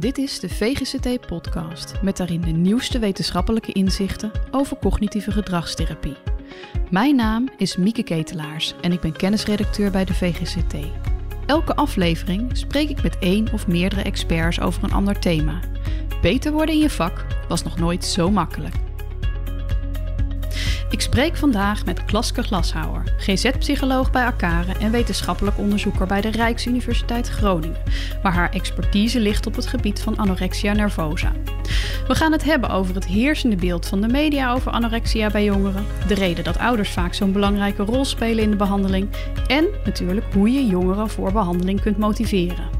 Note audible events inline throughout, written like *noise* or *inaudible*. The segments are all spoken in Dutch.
Dit is de VGCT-podcast met daarin de nieuwste wetenschappelijke inzichten over cognitieve gedragstherapie. Mijn naam is Mieke Ketelaars en ik ben kennisredacteur bij de VGCT. Elke aflevering spreek ik met één of meerdere experts over een ander thema. Beter worden in je vak was nog nooit zo makkelijk. Ik spreek vandaag met Klaske Glashouwer, GZ-psycholoog bij Akare en wetenschappelijk onderzoeker bij de Rijksuniversiteit Groningen, waar haar expertise ligt op het gebied van anorexia nervosa. We gaan het hebben over het heersende beeld van de media over anorexia bij jongeren, de reden dat ouders vaak zo'n belangrijke rol spelen in de behandeling en natuurlijk hoe je jongeren voor behandeling kunt motiveren.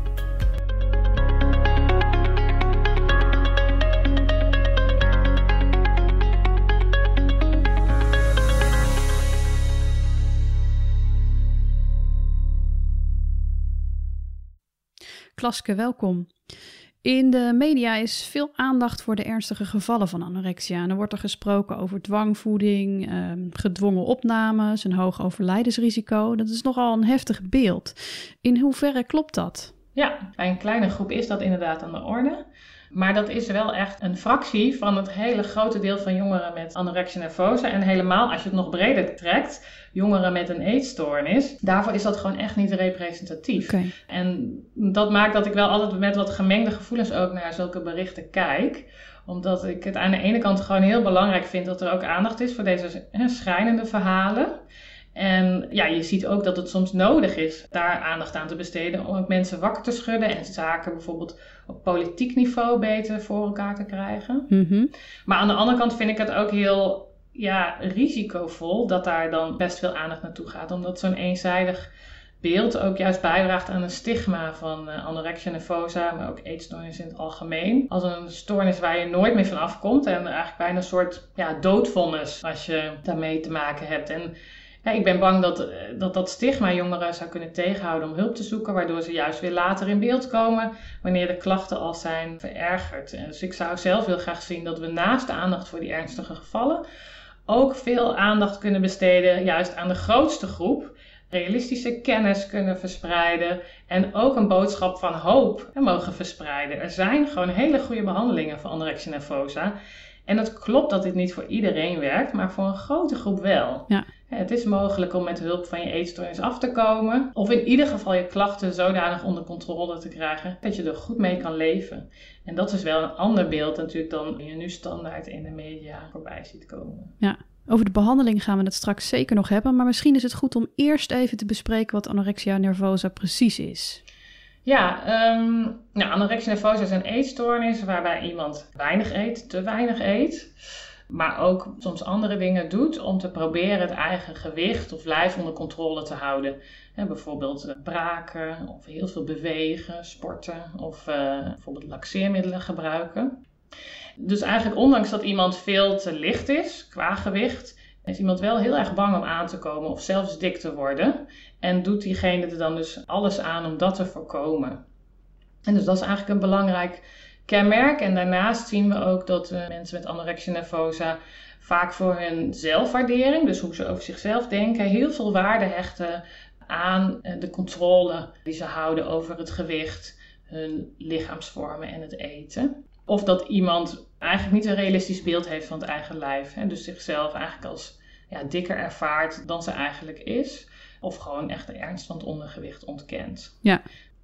Klaske, welkom. In de media is veel aandacht voor de ernstige gevallen van anorexia. En er wordt er gesproken over dwangvoeding, eh, gedwongen opnames, een hoog overlijdensrisico. Dat is nogal een heftig beeld. In hoeverre klopt dat? Ja, bij een kleine groep is dat inderdaad aan de orde. Maar dat is wel echt een fractie van het hele grote deel van jongeren met anorexia nervosa. En helemaal als je het nog breder trekt, jongeren met een eetstoornis. Daarvoor is dat gewoon echt niet representatief. En dat maakt dat ik wel altijd met wat gemengde gevoelens ook naar zulke berichten kijk omdat ik het aan de ene kant gewoon heel belangrijk vind dat er ook aandacht is voor deze schrijnende verhalen. En ja, je ziet ook dat het soms nodig is daar aandacht aan te besteden om mensen wakker te schudden en zaken bijvoorbeeld op politiek niveau beter voor elkaar te krijgen. Mhm. Maar aan de andere kant vind ik het ook heel ja, risicovol dat daar dan best veel aandacht naartoe gaat, omdat zo'n eenzijdig beeld ook juist bijdraagt aan een stigma van uh, anorexia nervosa, maar ook eetstoornis in het algemeen. Als een stoornis waar je nooit meer van afkomt en eigenlijk bijna een soort ja, doodvonnis als je daarmee te maken hebt. En ja, ik ben bang dat, eh, dat dat stigma jongeren zou kunnen tegenhouden om hulp te zoeken, waardoor ze juist weer later in beeld komen wanneer de klachten al zijn verergerd. Dus ik zou zelf heel graag zien dat we naast de aandacht voor die ernstige gevallen ook veel aandacht kunnen besteden juist aan de grootste groep. Realistische kennis kunnen verspreiden en ook een boodschap van hoop mogen verspreiden. Er zijn gewoon hele goede behandelingen voor anorexia nervosa. En het klopt dat dit niet voor iedereen werkt, maar voor een grote groep wel. Ja. Het is mogelijk om met hulp van je eetstoornis af te komen. Of in ieder geval je klachten zodanig onder controle te krijgen dat je er goed mee kan leven. En dat is wel een ander beeld natuurlijk dan je nu standaard in de media voorbij ziet komen. Ja, over de behandeling gaan we het straks zeker nog hebben. Maar misschien is het goed om eerst even te bespreken wat anorexia nervosa precies is. Ja, um, nou, anorexia nervosa is een eetstoornis waarbij iemand weinig eet, te weinig eet. Maar ook soms andere dingen doet om te proberen het eigen gewicht of lijf onder controle te houden. bijvoorbeeld eh, braken of heel veel bewegen, sporten of uh, bijvoorbeeld laxeermiddelen gebruiken. Dus eigenlijk ondanks dat iemand veel te licht is qua gewicht, is iemand wel heel erg bang om aan te komen of zelfs dik te worden. En doet diegene er dan dus alles aan om dat te voorkomen. En dus dat is eigenlijk een belangrijk kenmerk. En daarnaast zien we ook dat uh, mensen met anorexia nervosa vaak voor hun zelfwaardering, dus hoe ze over zichzelf denken, heel veel waarde hechten aan uh, de controle die ze houden over het gewicht, hun lichaamsvormen en het eten. Of dat iemand eigenlijk niet een realistisch beeld heeft van het eigen lijf. Hè? Dus zichzelf eigenlijk als ja, dikker ervaart dan ze eigenlijk is. Of gewoon echt de ernst van het ondergewicht ontkent. Ja.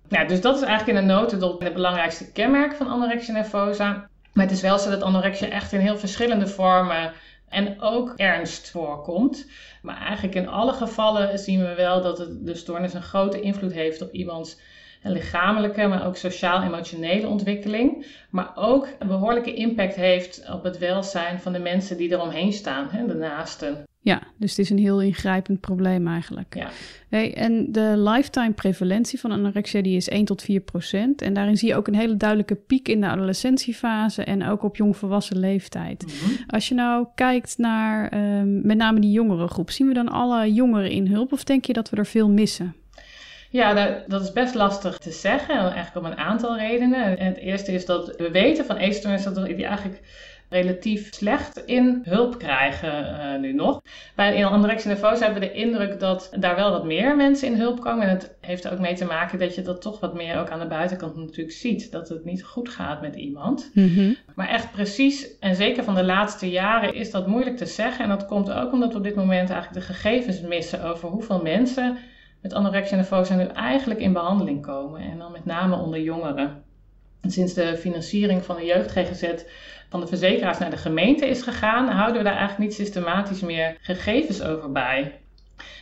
Nou, dus dat is eigenlijk in een notendop het belangrijkste kenmerk van anorexia nervosa. Maar het is wel zo dat anorexia echt in heel verschillende vormen en ook ernst voorkomt. Maar eigenlijk in alle gevallen zien we wel dat het, de stoornis een grote invloed heeft op iemands lichamelijke, maar ook sociaal-emotionele ontwikkeling. Maar ook een behoorlijke impact heeft op het welzijn van de mensen die eromheen staan, de naasten. Ja, dus het is een heel ingrijpend probleem eigenlijk. Ja. Hey, en de lifetime prevalentie van anorexia die is 1 tot 4 procent. En daarin zie je ook een hele duidelijke piek in de adolescentiefase en ook op jongvolwassen leeftijd. Mhm. Als je nou kijkt naar um, met name die jongere groep, zien we dan alle jongeren in hulp of denk je dat we er veel missen? Ja, dat, dat, is best lastig te zeggen, eigenlijk om een aantal redenen. En het eerste is dat we weten van eetstoornissen dat die eigenlijk relatief slecht in hulp krijgen uh, nu nog. Bij anorexia nervosa hebben we de indruk dat daar wel wat meer mensen in hulp komen. En het heeft er ook mee te maken dat je dat toch wat meer ook aan de buitenkant natuurlijk ziet. Dat het niet goed gaat met iemand. Mhm. Maar echt precies, en zeker van de laatste jaren, is dat moeilijk te zeggen. En dat komt ook omdat we op dit moment eigenlijk de gegevens missen over hoeveel mensen met anorexia nervosa nu eigenlijk in behandeling komen. En dan met name onder jongeren. sinds de financiering van de jeugd GGZ van de verzekeraars naar de gemeente is gegaan, houden we daar eigenlijk niet systematisch meer gegevens over bij.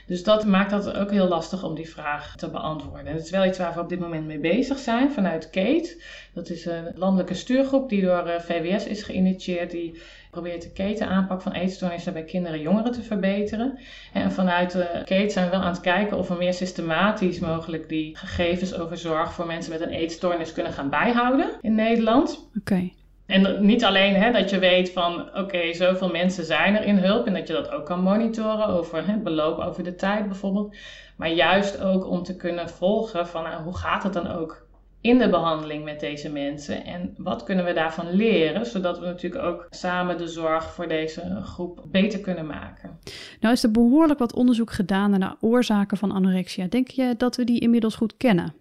Dus dat maakt het ook heel lastig om die vraag te beantwoorden. En het is wel iets waar we op dit moment mee bezig zijn vanuit KATE. Dat is een landelijke stuurgroep die door eh, VWS is geïnitieerd. Die probeert de ketenaanpak van eetstoornissen bij kinderen en jongeren te verbeteren. En vanuit de KATE zijn we wel aan het kijken of we meer systematisch mogelijk die gegevens over zorg voor mensen met een eetstoornis kunnen gaan bijhouden in Nederland. Oké. En niet alleen hè, dat je weet van oké, zoveel mensen zijn er in hulp en dat je dat ook kan monitoren over het beloop over de tijd bijvoorbeeld. Maar juist ook om te kunnen volgen van nou, hoe gaat het dan ook in de behandeling met deze mensen en wat kunnen we daarvan leren, zodat we natuurlijk ook samen de zorg voor deze groep beter kunnen maken. Nou is er behoorlijk wat onderzoek gedaan naar oorzaken van anorexia. Denk je dat we die inmiddels goed kennen?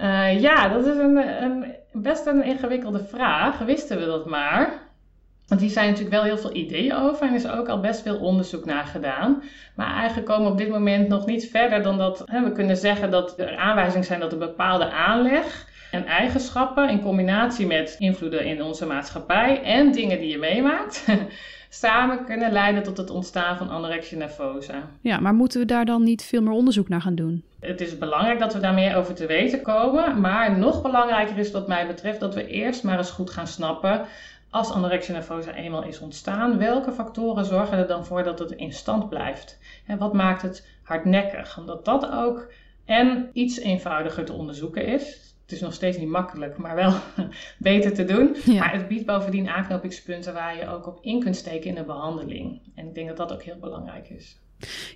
Uh, ja, dat is een, een, best een ingewikkelde vraag. Wisten we dat maar? Want hier zijn natuurlijk wel heel veel ideeën over en is ook al best veel onderzoek naar gedaan. Maar eigenlijk komen we op dit moment nog niet verder dan dat hè, we kunnen zeggen dat er aanwijzingen zijn dat een bepaalde aanleg en eigenschappen in combinatie met invloeden in onze maatschappij en dingen die je meemaakt, *laughs* samen kunnen leiden tot het ontstaan van anorexia nervosa. Ja, maar moeten we daar dan niet veel meer onderzoek naar gaan doen? Het is belangrijk dat we daar meer over te weten komen, maar nog belangrijker is wat mij betreft dat we eerst maar eens goed gaan snappen als anorexia nervosa eenmaal is ontstaan, welke factoren zorgen er dan voor dat het in stand blijft? En wat maakt het hardnekkig? Omdat dat ook en iets eenvoudiger te onderzoeken is. Het is nog steeds niet makkelijk, maar wel *laughs* beter te doen. Maar het biedt bovendien aanknopingspunten waar je ook op in kunt steken in de behandeling. En ik denk dat dat ook heel belangrijk is.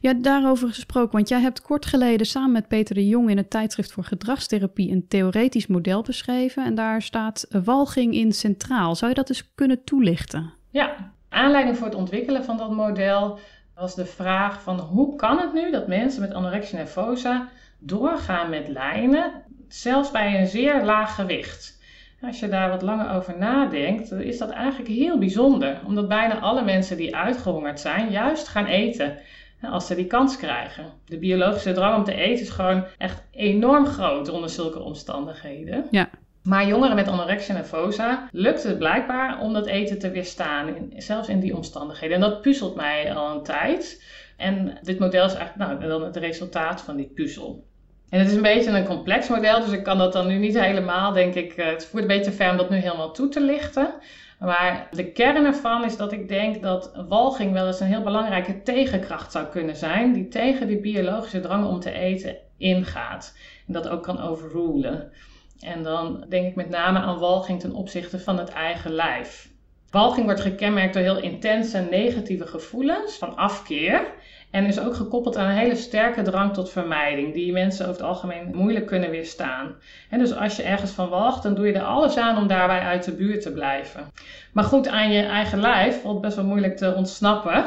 Ja, daarover gesproken, want jij hebt kort geleden samen met Peter de Jong in het tijdschrift voor gedragstherapie een theoretisch model beschreven. En daar staat walging in centraal. Zou je dat eens kunnen toelichten? Ja, aanleiding voor het ontwikkelen van dat model was de vraag van hoe kan het nu dat mensen met anorexia nervosa doorgaan met lijnen, zelfs bij een zeer laag gewicht. Als je daar wat langer over nadenkt, is dat eigenlijk heel bijzonder, omdat bijna alle mensen die uitgehongerd zijn, juist gaan eten als ze die kans krijgen. De biologische drang om te eten is gewoon echt enorm groot onder zulke omstandigheden. Ja. Maar jongeren met anorexia nervosa lukt het blijkbaar om dat eten te weerstaan, in, zelfs in die omstandigheden. En dat puzzelt mij al een tijd. En dit model is eigenlijk nou, dan het resultaat van die puzzel. En het is een beetje een complex model, dus ik kan dat dan nu niet helemaal, denk ik, eh, het voert een beetje ver om dat nu helemaal toe te lichten. Maar de kern ervan is dat ik denk dat walging wel eens een heel belangrijke tegenkracht zou kunnen zijn, die tegen die biologische drang om te eten ingaat. En dat ook kan overrulen. En dan denk ik met name aan walging ten opzichte van het eigen lijf. Walging wordt gekenmerkt door heel intense negatieve gevoelens van afkeer. En is ook gekoppeld aan een hele sterke drang tot vermijding, die mensen over het algemeen moeilijk kunnen weerstaan. En dus als je ergens van wacht, dan doe je er alles aan om daarbij uit de buurt te blijven. Maar goed, aan je eigen lijf valt best wel moeilijk te ontsnappen.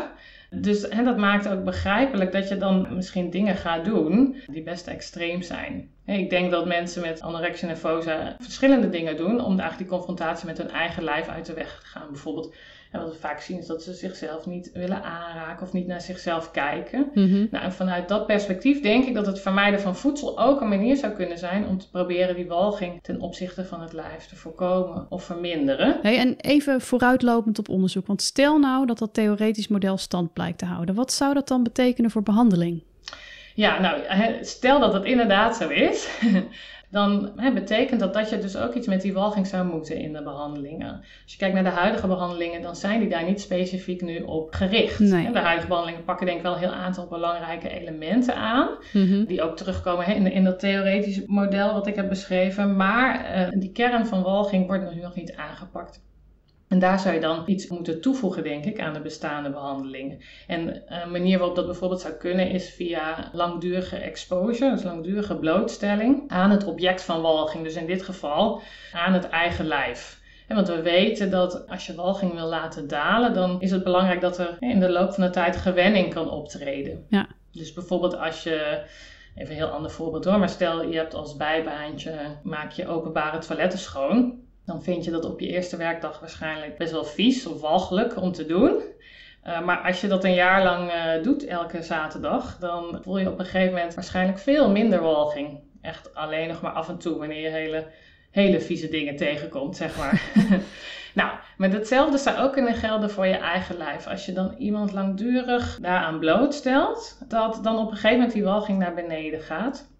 Dus en dat maakt ook begrijpelijk dat je dan misschien dingen gaat doen die best extreem zijn. Ik denk dat mensen met anorexia nervosa verschillende dingen doen om eigenlijk die confrontatie met hun eigen lijf uit de weg te gaan. Bijvoorbeeld en wat we vaak zien is dat ze zichzelf niet willen aanraken of niet naar zichzelf kijken. Mhm. Nou, en vanuit dat perspectief denk ik dat het vermijden van voedsel ook een manier zou kunnen zijn om te proberen die walging ten opzichte van het lijf te voorkomen of verminderen. Hey, en even vooruitlopend op onderzoek, want stel nou dat dat theoretisch model stand blijkt te houden. Wat zou dat dan betekenen voor behandeling? Ja, nou, stel dat dat inderdaad zo is, *laughs* dan hè, betekent dat dat je dus ook iets met die walging zou moeten in de behandelingen. Als je kijkt naar de huidige behandelingen, dan zijn die daar niet specifiek nu op gericht. Nee. De huidige behandelingen pakken denk ik wel een heel aantal belangrijke elementen aan, Mhm. die ook terugkomen hè, in, in dat theoretische model wat ik heb beschreven. Maar eh, die kern van walging wordt nu nog niet aangepakt. En daar zou je dan iets moeten toevoegen, denk ik, aan de bestaande behandelingen. En een manier waarop dat bijvoorbeeld zou kunnen is via langdurige exposure, dus langdurige blootstelling aan het object van walging. Dus in dit geval aan het eigen lijf. want we weten dat als je walging wil laten dalen, dan is het belangrijk dat er in de loop van de tijd gewenning kan optreden. Ja. Dus bijvoorbeeld als je, even een heel ander voorbeeld hoor, maar stel je hebt als bijbaantje, maak je openbare toiletten schoon. Dan vind je dat op je eerste werkdag waarschijnlijk best wel vies of walgelijk om te doen. Uh, maar als je dat een jaar lang uh, doet, elke zaterdag, dan voel je op een gegeven moment waarschijnlijk veel minder walging. Echt alleen nog maar af en toe, wanneer je hele, hele vieze dingen tegenkomt, zeg maar. *laughs* nou, maar hetzelfde zou ook kunnen gelden voor je eigen lijf. Als je dan iemand langdurig daaraan blootstelt, dat dan op een gegeven moment die walging naar beneden gaat.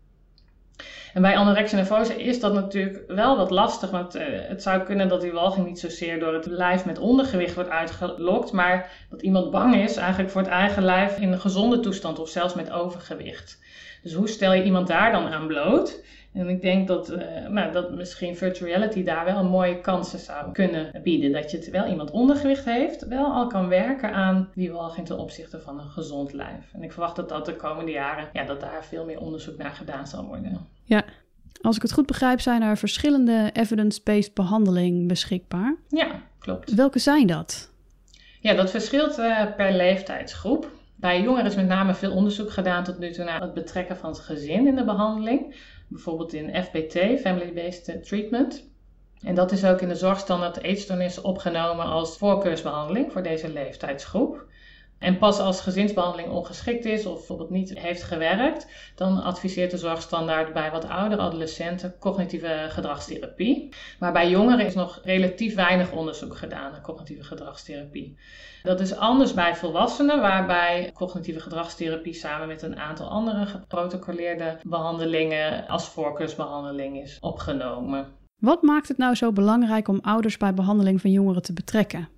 En bij anorexia nervosa is dat natuurlijk wel wat lastig, want uh, het zou kunnen dat die walging niet zozeer door het lijf met ondergewicht wordt uitgelokt, maar dat iemand bang is eigenlijk voor het eigen lijf in een gezonde toestand of zelfs met overgewicht. Dus hoe stel je iemand daar dan aan bloot? En ik denk dat, uh, nou, dat misschien virtual reality daar wel een mooie kansen zou kunnen bieden. Dat je terwijl iemand ondergewicht heeft, wel al kan werken aan die walging ten opzichte van een gezond lijf. En ik verwacht dat dat de komende jaren, ja, dat daar veel meer onderzoek naar gedaan zal worden. Ja, als ik het goed begrijp, zijn er verschillende evidence-based behandelingen beschikbaar. Ja, klopt. Welke zijn dat? Ja, dat verschilt uh, per leeftijdsgroep. Bij jongeren is met name veel onderzoek gedaan tot nu toe naar het betrekken van het gezin in de behandeling. Bijvoorbeeld in FBT, Family-Based Treatment. En dat is ook in de zorgstandaard eetstoornis opgenomen als voorkeursbehandeling voor deze leeftijdsgroep. En pas als gezinsbehandeling ongeschikt is of bijvoorbeeld niet heeft gewerkt, dan adviseert de zorgstandaard bij wat oudere adolescenten cognitieve gedragstherapie. Maar bij jongeren is nog relatief weinig onderzoek gedaan naar cognitieve gedragstherapie. Dat is anders bij volwassenen, waarbij cognitieve gedragstherapie samen met een aantal andere geprotocoleerde behandelingen als voorkeursbehandeling is opgenomen. Wat maakt het nou zo belangrijk om ouders bij behandeling van jongeren te betrekken?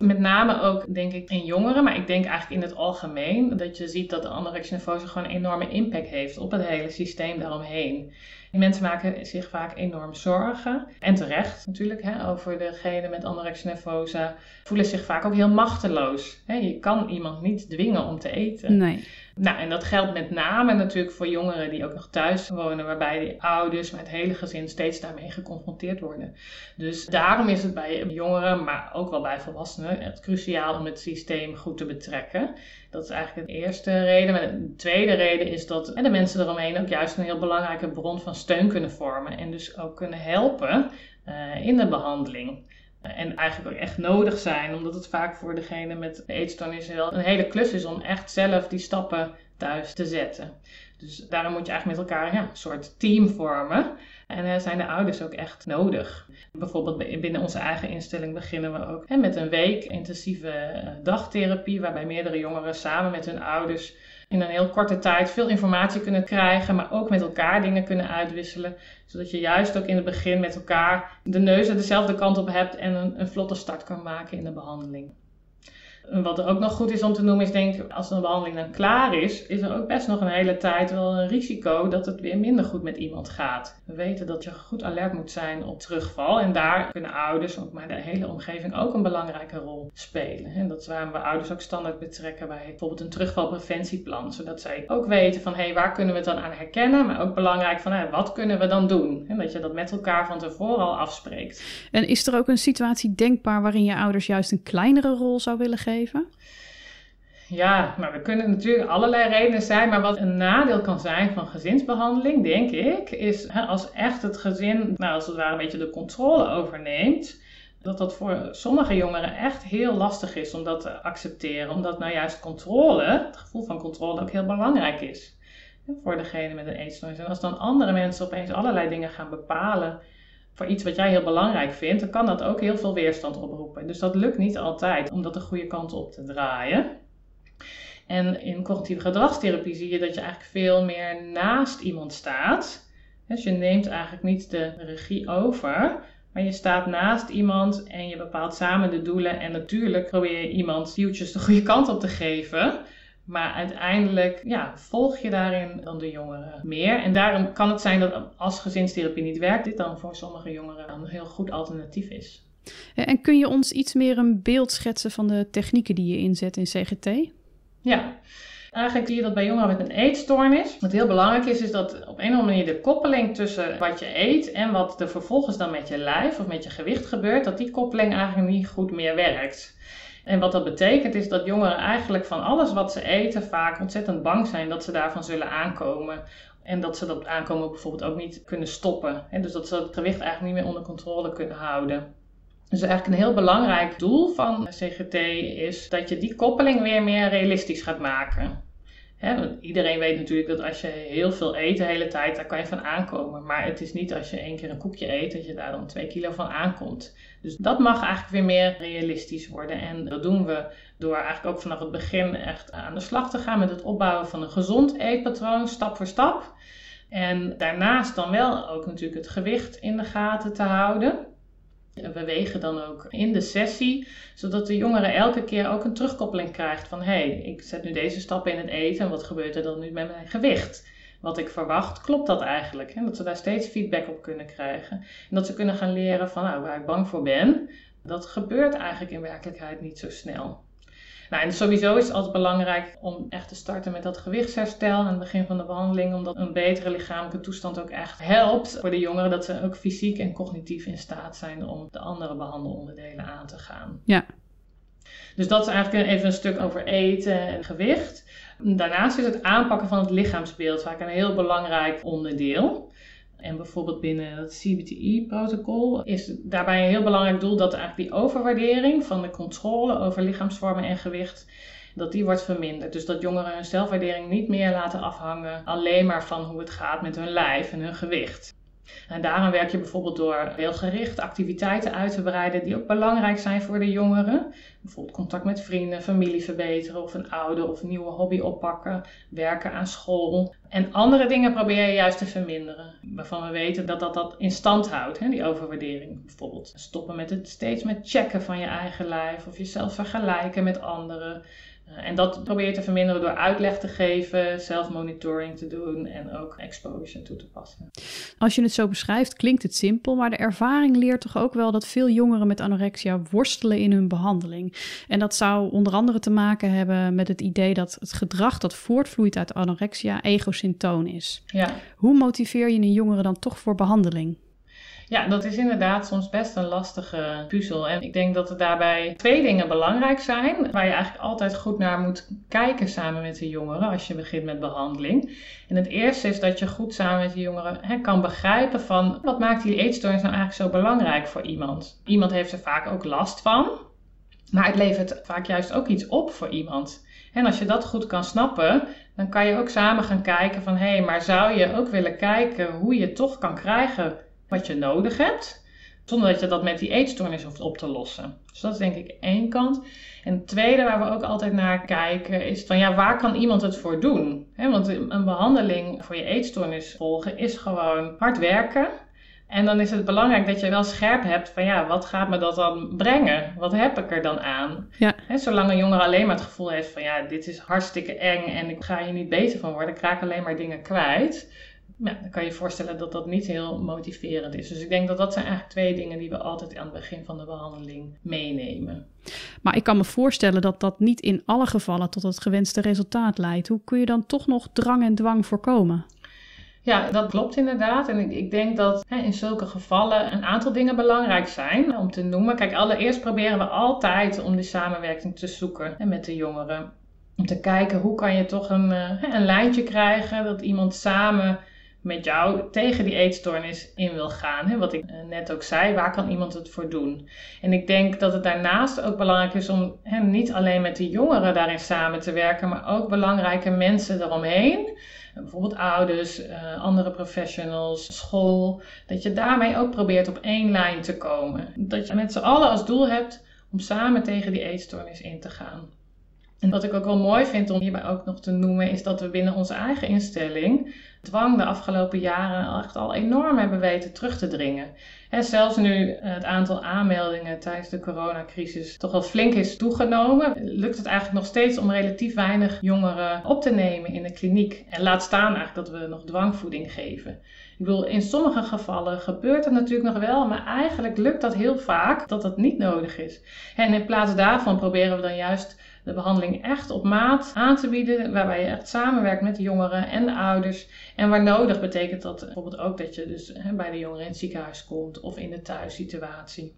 Met name ook, denk ik, in jongeren, maar ik denk eigenlijk in het algemeen, dat je ziet dat de anorexia gewoon een enorme impact heeft op het hele systeem daaromheen. Mensen maken zich vaak enorm zorgen. En terecht natuurlijk, hè, over degene met anorexia nervosa. Voelen zich vaak ook heel machteloos. Hè. Je kan iemand niet dwingen om te eten. Nee. Nou, en dat geldt met name natuurlijk voor jongeren die ook nog thuis wonen, waarbij de ouders met het hele gezin steeds daarmee geconfronteerd worden. Dus daarom is het bij jongeren, maar ook wel bij volwassenen, het cruciaal om het systeem goed te betrekken. Dat is eigenlijk de eerste reden. Maar de tweede reden is dat de mensen eromheen ook juist een heel belangrijke bron van steun kunnen vormen en dus ook kunnen helpen uh, in de behandeling. En eigenlijk ook echt nodig zijn, omdat het vaak voor degene met eetstoornis wel een hele klus is om echt zelf die stappen thuis te zetten. Dus daarom moet je eigenlijk met elkaar ja, een soort team vormen. En uh, zijn de ouders ook echt nodig. Bijvoorbeeld binnen onze eigen instelling beginnen we ook hè, met een week intensieve dagtherapie, waarbij meerdere jongeren samen met hun ouders in een heel korte tijd veel informatie kunnen krijgen, maar ook met elkaar dingen kunnen uitwisselen. Zodat je juist ook in het begin met elkaar de neus dezelfde kant op hebt en een, een vlotte start kan maken in de behandeling. Wat er ook nog goed is om te noemen is, denk als een behandeling dan klaar is, is er ook best nog een hele tijd wel een risico dat het weer minder goed met iemand gaat. We weten dat je goed alert moet zijn op terugval en daar kunnen ouders, maar de hele omgeving ook een belangrijke rol spelen. En dat is waarom we ouders ook standaard betrekken bij bijvoorbeeld een terugvalpreventieplan, zodat zij ook weten van hé, hey, waar kunnen we het dan aan herkennen, maar ook belangrijk van wat kunnen we dan doen? En dat je dat met elkaar van tevoren al afspreekt. En is er ook een situatie denkbaar waarin je ouders juist een kleinere rol zou willen geven? Ja, maar we kunnen natuurlijk allerlei redenen zijn. Maar wat een nadeel kan zijn van gezinsbehandeling, denk ik, is als echt het gezin, nou, als het ware een beetje de controle overneemt. Dat dat voor sommige jongeren echt heel lastig is om dat te accepteren. Omdat nou juist controle, het gevoel van controle, ook heel belangrijk is. Voor degene met een eetstoornis. En als dan andere mensen opeens allerlei dingen gaan bepalen voor iets wat jij heel belangrijk vindt, dan kan dat ook heel veel weerstand oproepen. Dus dat lukt niet altijd om dat de goede kant op te draaien. En in cognitieve gedragstherapie zie je dat je eigenlijk veel meer naast iemand staat. Dus je neemt eigenlijk niet de regie over, maar je staat naast iemand en je bepaalt samen de doelen. En natuurlijk probeer je iemand duwtjes de goede kant op te geven. Maar uiteindelijk ja, volg je daarin dan de jongeren meer. En daarom kan het zijn dat als gezinstherapie niet werkt, dit dan voor sommige jongeren een heel goed alternatief is. En kun je ons iets meer een beeld schetsen van de technieken die je inzet in CGT? Ja, Eigenlijk zie je dat bij jongeren met een eetstoornis. Wat heel belangrijk is, is dat op een of andere manier de koppeling tussen wat je eet en wat er vervolgens dan met je lijf of met je gewicht gebeurt, dat die koppeling eigenlijk niet goed meer werkt. En wat dat betekent is dat jongeren eigenlijk van alles wat ze eten vaak ontzettend bang zijn dat ze daarvan zullen aankomen. En dat ze dat aankomen bijvoorbeeld ook niet kunnen stoppen. Dus dat ze het gewicht eigenlijk niet meer onder controle kunnen houden. Dus eigenlijk een heel belangrijk doel van CGT is dat je die koppeling weer meer realistisch gaat maken. Iedereen weet natuurlijk dat als je heel veel eet de hele tijd, daar kan je van aankomen. Maar het is niet als je één keer een koekje eet, dat je daar dan twee kilo van aankomt. Dus dat mag eigenlijk weer meer realistisch worden. En dat doen we door eigenlijk ook vanaf het begin echt aan de slag te gaan met het opbouwen van een gezond eetpatroon, stap voor stap. En daarnaast dan wel ook natuurlijk het gewicht in de gaten te houden. We wegen dan ook in de sessie, zodat de jongere elke keer ook een terugkoppeling krijgt van hé, hey, ik zet nu deze stappen in het eten en wat gebeurt er dan nu met mijn gewicht? Wat ik verwacht, klopt dat eigenlijk? En dat ze daar steeds feedback op kunnen krijgen. En dat ze kunnen gaan leren van nou, waar ik bang voor ben, dat gebeurt eigenlijk in werkelijkheid niet zo snel. Nou, en sowieso is het altijd belangrijk om echt te starten met dat gewichtsherstel aan het begin van de behandeling, omdat een betere lichamelijke toestand ook echt helpt voor de jongeren dat ze ook fysiek en cognitief in staat zijn om de andere behandelonderdelen aan te gaan. Ja. Dus dat is eigenlijk even een stuk over eten en gewicht. Daarnaast is het aanpakken van het lichaamsbeeld vaak een heel belangrijk onderdeel. En bijvoorbeeld binnen het CBTI-protocol is daarbij een heel belangrijk doel dat eigenlijk die overwaardering van de controle over lichaamsvormen en gewicht, dat die wordt verminderd. Dus dat jongeren hun zelfwaardering niet meer laten afhangen alleen maar van hoe het gaat met hun lijf en hun gewicht. En daarom werk je bijvoorbeeld door heel gericht activiteiten uit te breiden die ook belangrijk zijn voor de jongeren. Bijvoorbeeld contact met vrienden, familie verbeteren of een oude of nieuwe hobby oppakken, werken aan school. En andere dingen probeer je juist te verminderen, waarvan we weten dat dat, dat in stand houdt, hè, die overwaardering. Bijvoorbeeld stoppen met het steeds met checken van je eigen lijf of jezelf vergelijken met anderen. Eh, en dat probeer je te verminderen door uitleg te geven, zelfmonitoring te doen en ook exposure toe te passen. Als je het zo beschrijft, klinkt het simpel, maar de ervaring leert toch ook wel dat veel jongeren met anorexia worstelen in hun behandeling. En dat zou onder andere te maken hebben met het idee dat het gedrag dat voortvloeit uit anorexia egosyntoon is. Ja. Hoe motiveer je een jongere dan toch voor behandeling? Ja, dat is inderdaad soms best een lastige puzzel. En ik denk dat er daarbij twee dingen belangrijk zijn, waar je eigenlijk altijd goed naar moet kijken samen met de jongeren als je begint met behandeling. En het eerste is dat je goed samen met de jongeren hè, kan begrijpen van wat maakt die eetstoornis nou eigenlijk zo belangrijk voor iemand. Iemand heeft er vaak ook last van, maar het levert vaak juist ook iets op voor iemand. En als je dat goed kan snappen, dan kan je ook samen gaan kijken van hé, hey, maar zou je ook willen kijken hoe je toch kan krijgen wat je nodig hebt, zonder dat je dat met die eetstoornis hoeft op te lossen. Dus dat is denk ik één kant. En het tweede waar we ook altijd naar kijken is van ja, waar kan iemand het voor doen? want een behandeling voor je eetstoornis volgen is gewoon hard werken. En dan is het belangrijk dat je wel scherp hebt van ja, wat gaat me dat dan brengen? Wat heb ik er dan aan? Ja. zolang een jongere alleen maar het gevoel heeft van ja, dit is hartstikke eng en ik ga hier niet beter van worden, ik raak alleen maar dingen kwijt ja, dan kan je je voorstellen dat dat niet heel motiverend is. Dus ik denk dat dat zijn eigenlijk twee dingen die we altijd aan het begin van de behandeling meenemen. Maar ik kan me voorstellen dat dat niet in alle gevallen tot het gewenste resultaat leidt. Hoe kun je dan toch nog drang en dwang voorkomen? Ja, dat klopt inderdaad. En ik, ik denk dat hè, in zulke gevallen een aantal dingen belangrijk zijn om te noemen. Kijk, allereerst proberen we altijd om die samenwerking te zoeken hè, met de jongeren. Om te kijken hoe kan je toch een, uh, een lijntje krijgen dat iemand samen met jou tegen die eetstoornis in wil gaan. Hè? Wat ik eh, net ook zei, waar kan iemand het voor doen? En ik denk dat het daarnaast ook belangrijk is om hè, niet alleen met de jongeren daarin samen te werken, maar ook belangrijke mensen eromheen. Bijvoorbeeld ouders, uh, andere professionals, school. Dat je daarmee ook probeert op één lijn te komen. Dat je met z'n allen als doel hebt om samen tegen die eetstoornis in te gaan. En wat ik ook wel mooi vind om hierbij ook nog te noemen, is dat we binnen onze eigen instelling dwang de afgelopen jaren echt al enorm hebben weten terug te dringen. En zelfs nu het aantal aanmeldingen tijdens de coronacrisis toch wel flink is toegenomen, lukt het eigenlijk nog steeds om relatief weinig jongeren op te nemen in de kliniek. En laat staan eigenlijk dat we nog dwangvoeding geven. Ik bedoel, in sommige gevallen gebeurt het natuurlijk nog wel, maar eigenlijk lukt dat heel vaak dat dat niet nodig is. En in plaats daarvan proberen we dan juist de behandeling echt op maat aan te bieden, waarbij je echt samenwerkt met de jongeren en de ouders. En waar nodig betekent dat bijvoorbeeld ook dat je dus bij de jongeren in het ziekenhuis komt of in de thuissituatie.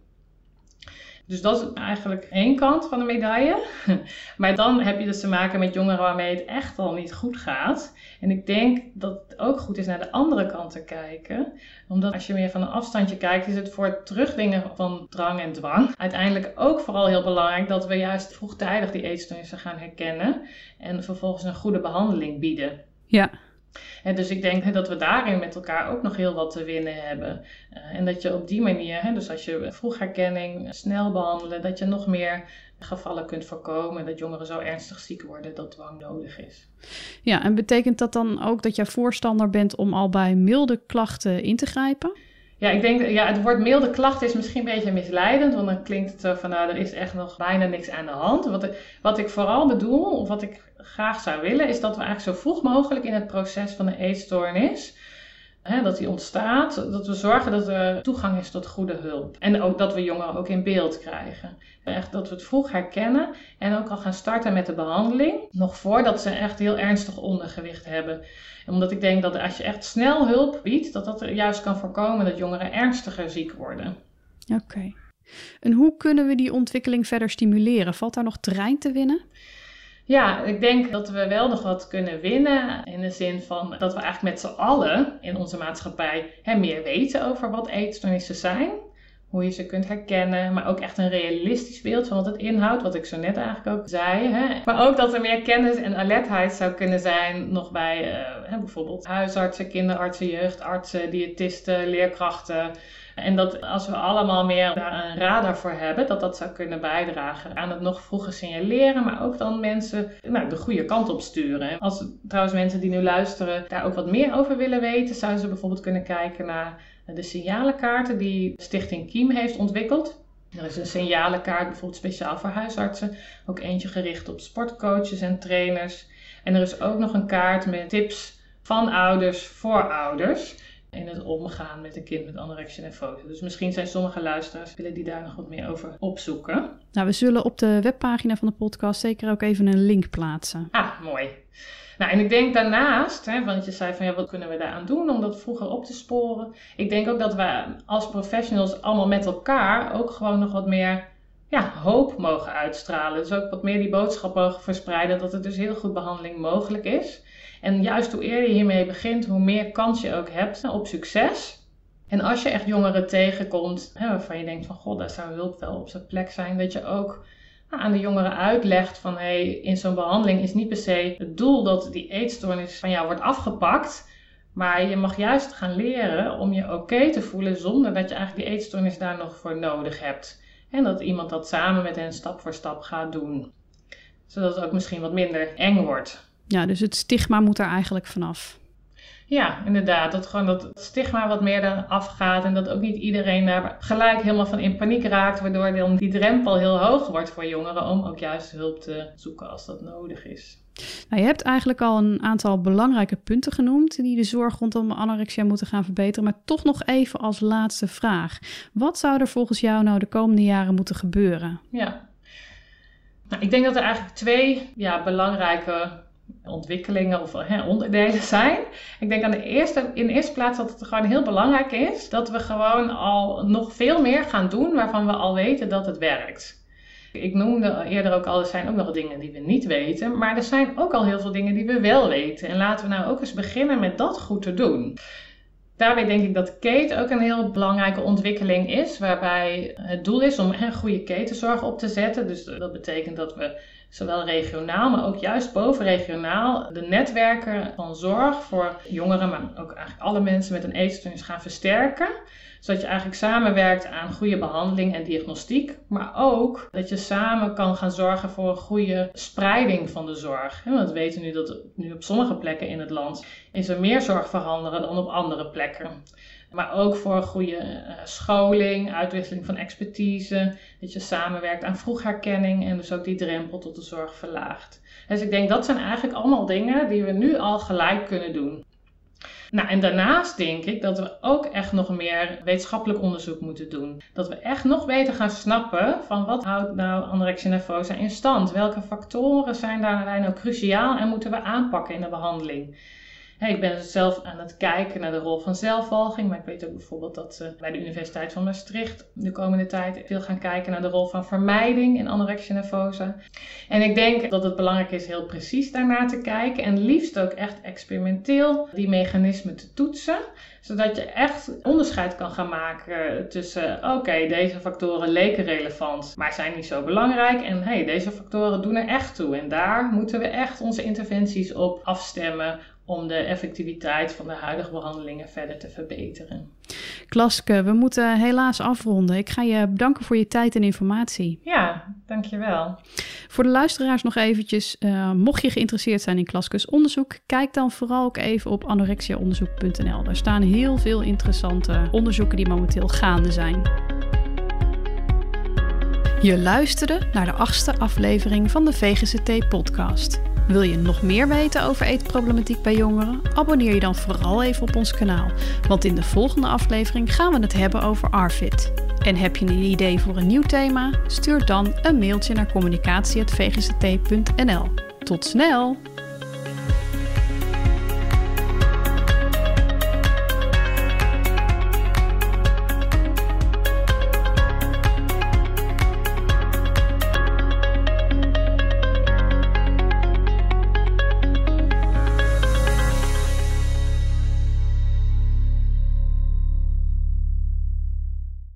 Dus dat is eigenlijk één kant van de medaille. *laughs* Maar dan heb je dus te maken met jongeren waarmee het echt al niet goed gaat. En ik denk dat het ook goed is naar de andere kant te kijken. Omdat als je meer van een afstandje kijkt, is het voor het terugdringen van drang en dwang uiteindelijk ook vooral heel belangrijk dat we juist vroegtijdig die eetstoornissen gaan herkennen en vervolgens een goede behandeling bieden. Ja. Dus ik denk dat we daarin met elkaar ook nog heel wat te winnen hebben. Eh, en dat je op die manier, dus als je vroegherkenning snel behandelen, dat je nog meer gevallen kunt voorkomen. Dat jongeren zo ernstig ziek worden dat dwang nodig is. Ja, en betekent dat dan ook dat jij voorstander bent om al bij milde klachten in te grijpen? Ja, ik denk, ja, het woord milde klachten is misschien een beetje misleidend, want dan klinkt het zo van, nou, er is echt nog bijna niks aan de hand. Wat ik, wat ik vooral bedoel, of wat ik graag zou willen, is dat we eigenlijk zo vroeg mogelijk in het proces van de eetstoornis, dat die ontstaat, dat we zorgen dat er toegang is tot goede hulp. En ook dat we jongeren ook in beeld krijgen. Echt dat we het vroeg herkennen en ook al gaan starten met de behandeling, nog voordat ze echt heel ernstig ondergewicht hebben. Omdat ik denk dat als je echt snel hulp biedt, dat dat juist kan voorkomen dat jongeren ernstiger ziek worden. Oké. En hoe kunnen we die ontwikkeling verder stimuleren? Valt daar nog terrein te winnen? Ja, ik denk dat we wel nog wat kunnen winnen. In de zin van dat we eigenlijk met z'n allen in onze maatschappij hè, meer weten over wat eetstoornissen zijn. Hoe je ze kunt herkennen, maar ook echt een realistisch beeld van wat het inhoudt, wat ik zo net eigenlijk ook zei. Hè. Maar ook dat er meer kennis en alertheid zou kunnen zijn nog bij uh, bijvoorbeeld huisartsen, kinderartsen, jeugdartsen, diëtisten, leerkrachten. En dat als we allemaal meer daar een radar voor hebben, dat dat zou kunnen bijdragen aan het nog vroeger signaleren, maar ook dan mensen nou, de goede kant op sturen. Als trouwens mensen die nu luisteren daar ook wat meer over willen weten, zouden ze bijvoorbeeld kunnen kijken naar de signalenkaarten die Stichting Kiem heeft ontwikkeld. Er is een signalenkaart bijvoorbeeld speciaal voor huisartsen, ook eentje gericht op sportcoaches en trainers. En er is ook nog een kaart met tips van ouders voor ouders in het omgaan met een kind met anorexia nervosa. Dus misschien zijn sommige luisteraars willen die daar nog wat meer over opzoeken. Nou, we zullen op de webpagina van de podcast zeker ook even een link plaatsen. Ah, mooi. Nou, en ik denk daarnaast, hè, want je zei van ja, wat kunnen we daaraan doen om dat vroeger op te sporen? Ik denk ook dat we als professionals allemaal met elkaar ook gewoon nog wat meer ja, hoop mogen uitstralen. Dus ook wat meer die boodschap mogen verspreiden dat er dus heel goed behandeling mogelijk is. En juist hoe eerder je hiermee begint, hoe meer kans je ook hebt op succes. En als je echt jongeren tegenkomt hè, waarvan je denkt van god, daar zou hulp wel op zijn plek zijn, dat je ook nou, aan de jongeren uitlegt van hey, in zo'n behandeling is niet per se het doel dat die eetstoornis van jou wordt afgepakt. Maar je mag juist gaan leren om je oké te voelen zonder dat je eigenlijk die eetstoornis daar nog voor nodig hebt. En dat iemand dat samen met hen stap voor stap gaat doen. Zodat het ook misschien wat minder eng wordt. Ja, dus het stigma moet er eigenlijk vanaf. Ja, inderdaad. Dat gewoon dat stigma wat meer eraf gaat en dat ook niet iedereen daar gelijk helemaal van in paniek raakt, waardoor dan die drempel heel hoog wordt voor jongeren om ook juist hulp te zoeken als dat nodig is. Nou, je hebt eigenlijk al een aantal belangrijke punten genoemd die de zorg rondom anorexia moeten gaan verbeteren, maar toch nog even als laatste vraag. Wat zou er volgens jou nou de komende jaren moeten gebeuren? Ja, nou, ik denk dat er eigenlijk twee ja, belangrijke ontwikkelingen of hè, onderdelen zijn. Ik denk aan de eerste, in de eerste plaats dat het gewoon heel belangrijk is dat we gewoon al nog veel meer gaan doen waarvan we al weten dat het werkt. Ik noemde eerder ook al, er zijn ook nog dingen die we niet weten, maar er zijn ook al heel veel dingen die we wel weten. En laten we nou ook eens beginnen met dat goed te doen. Daarbij denk ik dat Kate ook een heel belangrijke ontwikkeling is, waarbij het doel is om een goede ketenzorg op te zetten. Dus dat betekent dat we zowel regionaal, maar ook juist bovenregionaal, de netwerken van zorg voor jongeren, maar ook eigenlijk alle mensen met een eetstoornis gaan versterken. Zodat je eigenlijk samenwerkt aan goede behandeling en diagnostiek, maar ook dat je samen kan gaan zorgen voor een goede spreiding van de zorg. Want we weten nu dat nu op sommige plekken in het land is er meer zorg voorhanden dan op andere plekken. Maar ook voor goede uh, scholing, uitwisseling van expertise. Dat je samenwerkt aan vroegherkenning en dus ook die drempel tot de zorg verlaagt. Dus ik denk dat zijn eigenlijk allemaal dingen die we nu al gelijk kunnen doen. Nou, en daarnaast denk ik dat we ook echt nog meer wetenschappelijk onderzoek moeten doen. Dat we echt nog beter gaan snappen van wat houdt nou anorexia nervosa in stand? Welke factoren zijn daarbij nou cruciaal en moeten we aanpakken in de behandeling? Ik ben dus zelf aan het kijken naar de rol van zelfvolging. Maar ik weet ook bijvoorbeeld dat ze bij de Universiteit van Maastricht de komende tijd veel gaan kijken naar de rol van vermijding in anorexia nervosa. En ik denk dat het belangrijk is heel precies daarnaar te kijken. En liefst ook echt experimenteel die mechanismen te toetsen. Zodat je echt onderscheid kan gaan maken tussen, oké, deze factoren leken relevant, maar zijn niet zo belangrijk. En hey, deze factoren doen er echt toe. En daar moeten we echt onze interventies op afstemmen om de effectiviteit van de huidige behandelingen verder te verbeteren. Klaske, we moeten helaas afronden. Ik ga je bedanken voor je tijd en informatie. Ja, dankjewel. Voor de luisteraars nog eventjes, uh, mocht je geïnteresseerd zijn in Klaskes onderzoek, kijk dan vooral ook even op anorexiaonderzoek.nl. Daar staan heel veel interessante onderzoeken die momenteel gaande zijn. Je luisterde naar de achtste aflevering van de VGCT-podcast. Wil je nog meer weten over eetproblematiek bij jongeren? Abonneer je dan vooral even op ons kanaal, want in de volgende aflevering gaan we het hebben over ARFID. En heb je een idee voor een nieuw thema? Stuur dan een mailtje naar communicatie.vgct.nl. Tot snel!